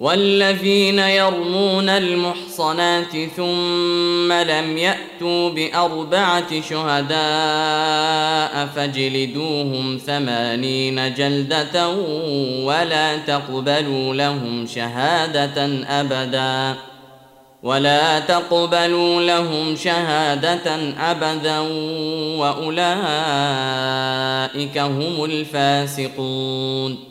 والذين يرمون المحصنات ثم لم يأتوا بأربعة شهداء فاجلدوهم ثمانين جلدة ولا تقبلوا لهم شهادة أبدا. ولا تقبلوا لهم شهادة أبدا وأولئك هم الفاسقون.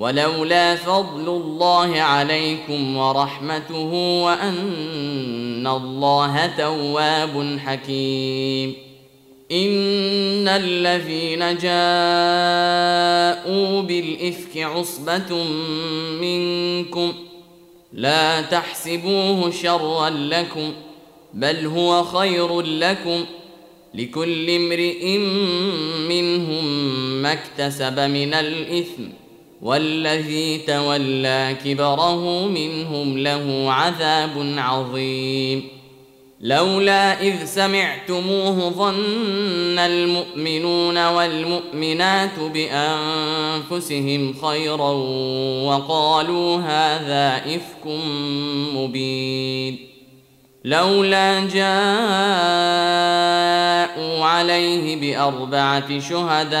ولولا فضل الله عليكم ورحمته وأن الله تواب حكيم. إن الذين جاءوا بالإفك عصبة منكم لا تحسبوه شرا لكم بل هو خير لكم لكل امرئ منهم ما اكتسب من الإثم والذي تولى كبره منهم له عذاب عظيم. لولا إذ سمعتموه ظن المؤمنون والمؤمنات بأنفسهم خيرا وقالوا هذا إفك مبين. لولا جاءوا عليه بأربعة شهداء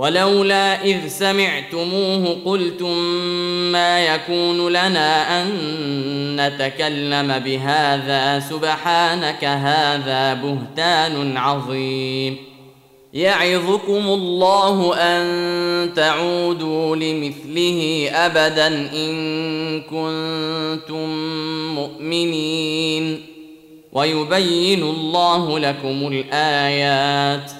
ولولا إذ سمعتموه قلتم ما يكون لنا أن نتكلم بهذا سبحانك هذا بهتان عظيم. يعظكم الله أن تعودوا لمثله ابدا إن كنتم مؤمنين. ويبين الله لكم الآيات.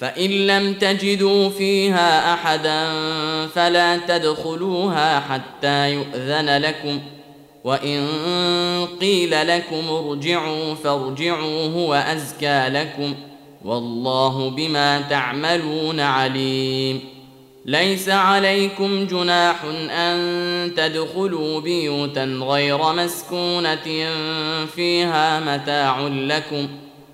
فإن لم تجدوا فيها أحدا فلا تدخلوها حتى يؤذن لكم وإن قيل لكم ارجعوا فارجعوا هو أزكى لكم والله بما تعملون عليم ليس عليكم جناح أن تدخلوا بيوتا غير مسكونة فيها متاع لكم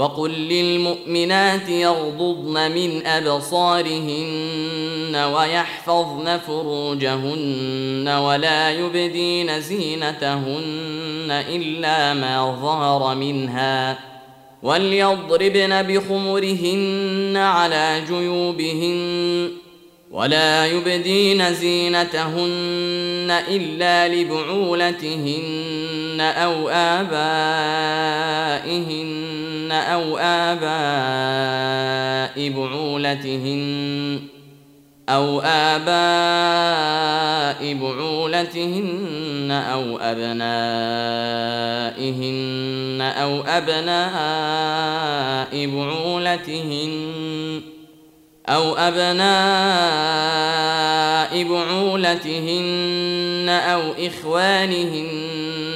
وقل للمؤمنات يغضضن من ابصارهن ويحفظن فروجهن ولا يبدين زينتهن الا ما ظهر منها وليضربن بخمرهن على جيوبهن ولا يبدين زينتهن الا لبعولتهن أو ابائهن أو آباء بعولتهن أو آباء بعولتهن أو أبنائهن أو أبناء بعولتهن أو أبناء بعولتهن أو إخوانهن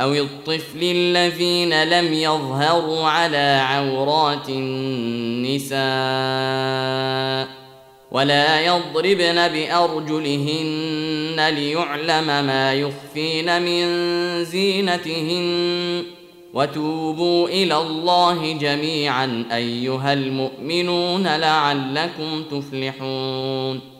أو الطفل الذين لم يظهروا على عورات النساء ولا يضربن بأرجلهن ليعلم ما يخفين من زينتهن وتوبوا إلى الله جميعا أيها المؤمنون لعلكم تفلحون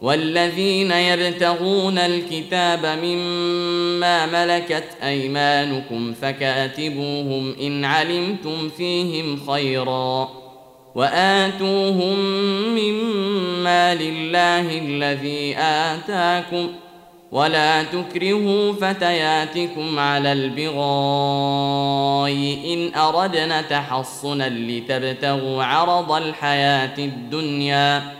والذين يبتغون الكتاب مما ملكت أيمانكم فكاتبوهم إن علمتم فيهم خيرا وآتوهم مما لله الذي آتاكم ولا تكرهوا فتياتكم على البغاء إن أردنا تحصنا لتبتغوا عرض الحياة الدنيا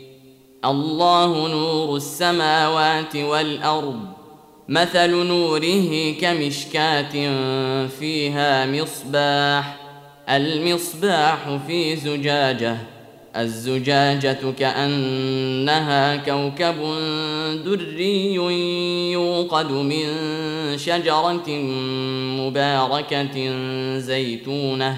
الله نور السماوات والأرض مثل نوره كمشكاة فيها مصباح المصباح في زجاجة الزجاجة كأنها كوكب دري يوقد من شجرة مباركة زيتونة.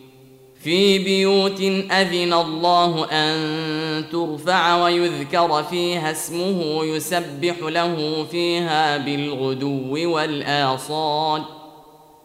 في بيوت أذن الله أن ترفع ويذكر فيها اسمه يسبح له فيها بالغدو والآصال.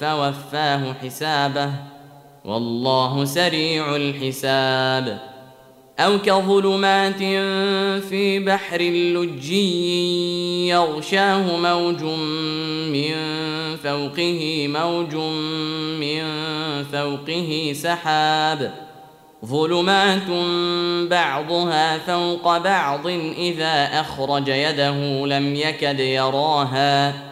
فوفاه حسابه. والله سريع الحساب. أو كظلمات في بحر لجي يغشاه موج من فوقه موج من فوقه سحاب. ظلمات بعضها فوق بعض إذا أخرج يده لم يكد يراها.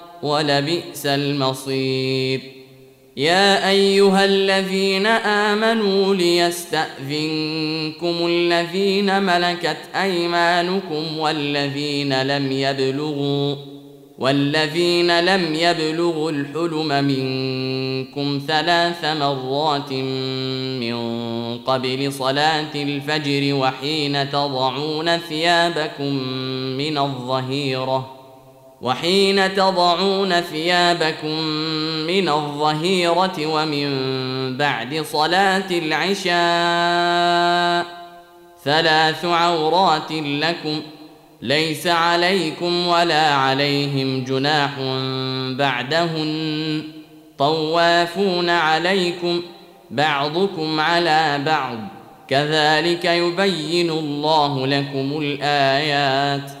ولبئس المصير. يا أيها الذين آمنوا ليستأذنكم الذين ملكت أيمانكم والذين لم يبلغوا والذين لم يبلغوا الحلم منكم ثلاث مرات من قبل صلاة الفجر وحين تضعون ثيابكم من الظهيرة. وحين تضعون ثيابكم من الظهيرة ومن بعد صلاة العشاء ثلاث عورات لكم ليس عليكم ولا عليهم جناح بعدهن طوافون عليكم بعضكم على بعض كذلك يبين الله لكم الآيات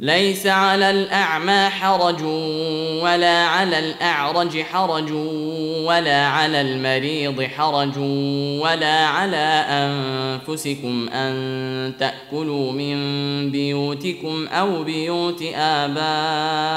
ليس على الأعمى حرج ولا على الأعرج حرج ولا على المريض حرج ولا على أنفسكم أن تأكلوا من بيوتكم أو بيوت آبائكم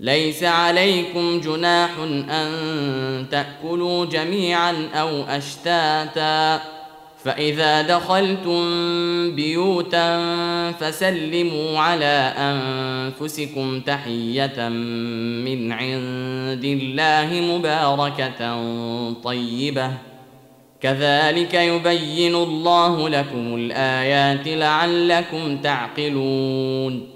ليس عليكم جناح أن تأكلوا جميعا أو أشتاتا. فإذا دخلتم بيوتا فسلموا على أنفسكم تحية من عند الله مباركة طيبة. كذلك يبين الله لكم الآيات لعلكم تعقلون.